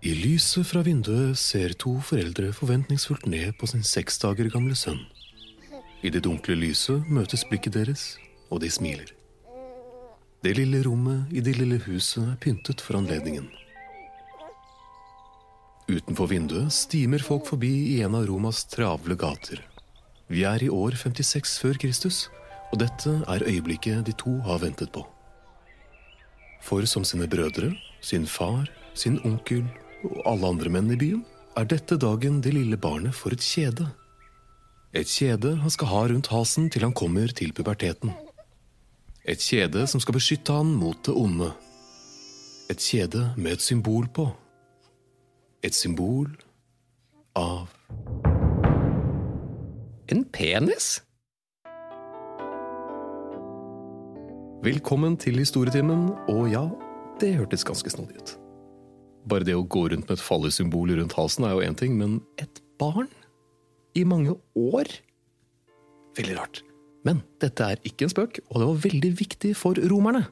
I lyset fra vinduet ser to foreldre forventningsfullt ned på sin seks dager gamle sønn. I det dunkle lyset møtes blikket deres, og de smiler. Det lille rommet i det lille huset er pyntet for anledningen. Utenfor vinduet stimer folk forbi i en av Romas travle gater. Vi er i år 56 før Kristus, og dette er øyeblikket de to har ventet på. For som sine brødre, sin far, sin onkel og alle andre menn i byen, er dette dagen det lille barnet får et kjede. Et kjede han skal ha rundt halsen til han kommer til puberteten. Et kjede som skal beskytte han mot det onde. Et kjede med et symbol på. Et symbol av En penis? Velkommen til historietimen, og ja, det hørtes ganske snodig ut. Bare det å gå rundt med et fallesymbol rundt halsen er jo én ting, men et barn? I mange år? Veldig rart. Men dette er ikke en spøk, og det var veldig viktig for romerne.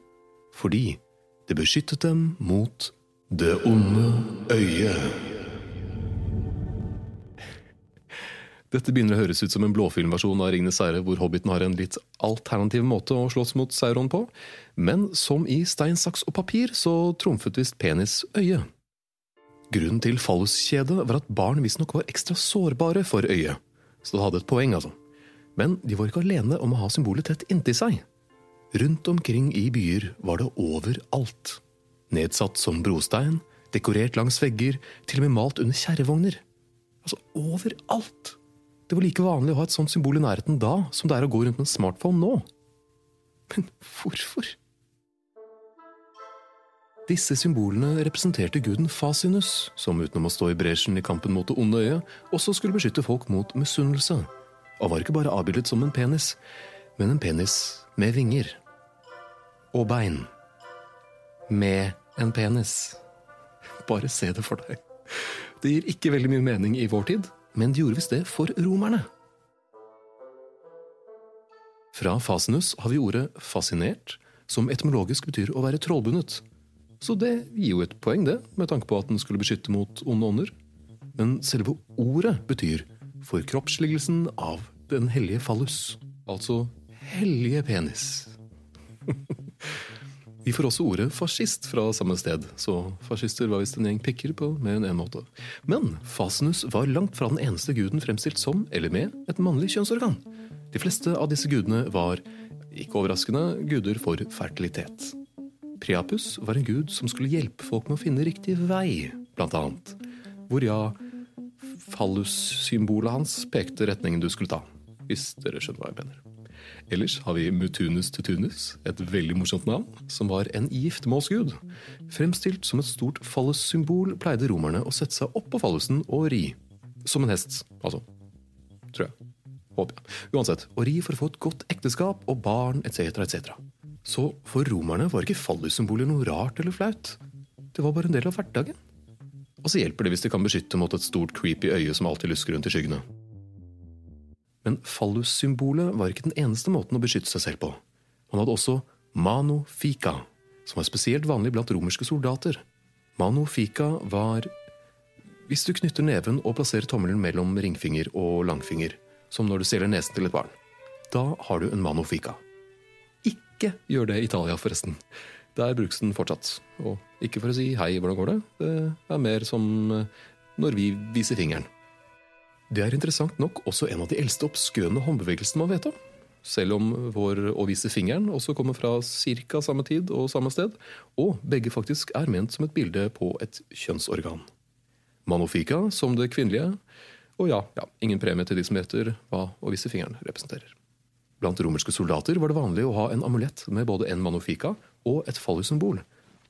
Fordi det beskyttet dem mot det onde øyet. Dette begynner å høres ut som en blåfilmversjon av Ringenes herre, hvor hobbiten har en litt alternativ måte å slåss mot Sauron på. Men som i stein, saks og papir så trumfet visst penis øyet. Grunnen til falluskjedet var at barn visstnok var ekstra sårbare for øyet. Så det hadde et poeng, altså. Men de var ikke alene om å ha symbolet tett inntil seg. Rundt omkring i byer var det overalt. Nedsatt som brostein, dekorert langs vegger, til og med malt under kjerrevogner. Altså overalt! Det var like vanlig å ha et sånt symbol i nærheten da som det er å gå rundt med en smartphone nå. Men hvorfor? Disse symbolene representerte guden Fasinus, som utenom å stå i bresjen i kampen mot det onde øyet, også skulle beskytte folk mot misunnelse. Og var ikke bare avbildet som en penis, men en penis med vinger. Og bein. Med en penis. Bare se det for deg. Det gir ikke veldig mye mening i vår tid, men de gjorde visst det for romerne. Fra fasinus har vi ordet fascinert, som etymologisk betyr å være trollbundet. Så det gir jo et poeng, det, med tanke på at den skulle beskytte mot onde ånder. Men selve ordet betyr forkroppsliggelsen av den hellige fallus. Altså hellige penis. Vi får også ordet fascist fra samme sted, så fascister var visst en gjeng pikker på mer enn én en måte. Men Fasenus var langt fra den eneste guden fremstilt som, eller med, et mannlig kjønnsorgan. De fleste av disse gudene var, ikke overraskende, guder for fertilitet. Priapus var en gud som skulle hjelpe folk med å finne riktig vei, blant annet. Hvor ja, fallus-symbolet hans pekte retningen du skulle ta. Hvis dere skjønner hva jeg mener. Ellers har vi Mutunus tutunus, et veldig morsomt navn, som var en giftermålsgud. Fremstilt som et stort fallus-symbol pleide romerne å sette seg opp på fallusen og ri. Som en hest, altså. Tror jeg. Håper jeg. Uansett, å ri for å få et godt ekteskap og barn etc. etc. Så for romerne var ikke fallussymboler noe rart eller flaut. Det var bare en del av hverdagen. Og så hjelper det hvis de kan beskytte mot et stort creepy øye som alltid lusker rundt i skyggene. Men fallussymbolet var ikke den eneste måten å beskytte seg selv på. Man hadde også mano fica, som var spesielt vanlig blant romerske soldater. Mano fica var hvis du knytter neven og plasserer tommelen mellom ringfinger og langfinger, som når du stjeler nesen til et barn. Da har du en mano fica. Ikke gjør det i Italia, forresten. Der brukes den fortsatt. Og ikke for å si hei, hvordan går det? Det er mer som når vi viser fingeren. Det er interessant nok også en av de eldste oppskøne håndbevegelsene man vet om. Selv om vår å vise fingeren også kommer fra ca. samme tid og samme sted, og begge faktisk er ment som et bilde på et kjønnsorgan. Manofika som det kvinnelige, og ja, ja ingen premie til de som gjetter hva å vise fingeren representerer. Blant romerske soldater var det vanlig å ha en amulett med både en manofika og et fallussymbol.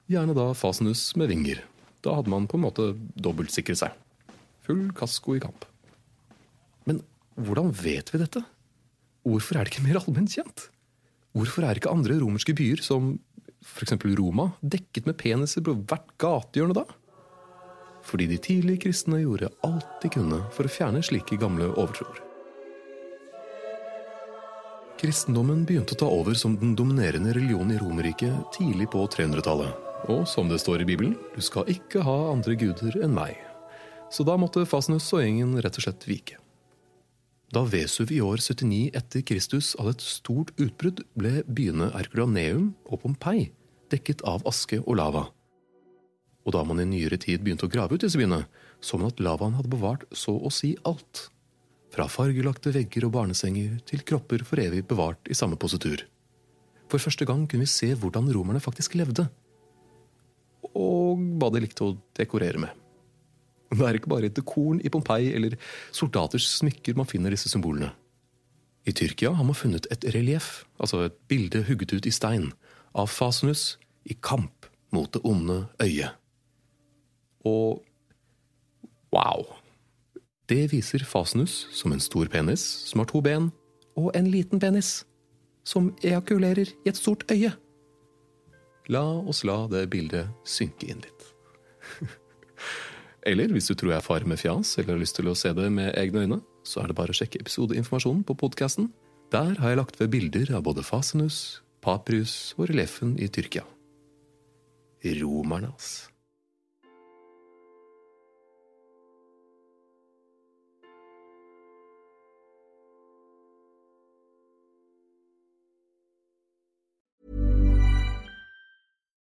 Gjerne da fasenus med vinger. Da hadde man på en måte dobbeltsikret seg. Full kasko i kamp. Men hvordan vet vi dette? Hvorfor er det ikke mer allment kjent? Hvorfor er ikke andre romerske byer, som f.eks. Roma, dekket med peniser på hvert gatehjørne da? Fordi de tidlige kristne gjorde alt de kunne for å fjerne slike gamle overtroer. Kristendommen begynte å ta over som den dominerende religionen i Romerriket tidlig på 300-tallet. Og som det står i Bibelen, du skal ikke ha andre guder enn meg. Så da måtte Fasnus og gjengen rett og slett vike. Da Vesuv i år 79 etter Kristus hadde et stort utbrudd, ble byene Erkulaneum og Pompeii dekket av aske og lava. Og da man i nyere tid begynte å grave ut disse byene, så man at lavaen hadde bevart så å si alt. Fra fargelagte vegger og barnesenger til kropper for evig bevart i samme positur. For første gang kunne vi se hvordan romerne faktisk levde. Og hva de likte å dekorere med. Det er ikke bare dekoren i Pompeii eller soldaters smykker man finner disse symbolene. I Tyrkia har man funnet et relieff, altså et bilde hugget ut i stein, av Fasenus i kamp mot det onde øyet. Og wow! Det viser Fasenus som en stor penis som har to ben, og en liten penis som ejakulerer i et stort øye. La oss la det bildet synke inn litt. Eller hvis du tror jeg er far med fjas eller har lyst til å se det med egne øyne, så er det bare å sjekke episodeinformasjonen på podkasten. Der har jeg lagt ved bilder av både Fasenus, Paprius og releffen i Tyrkia. Romerne, altså.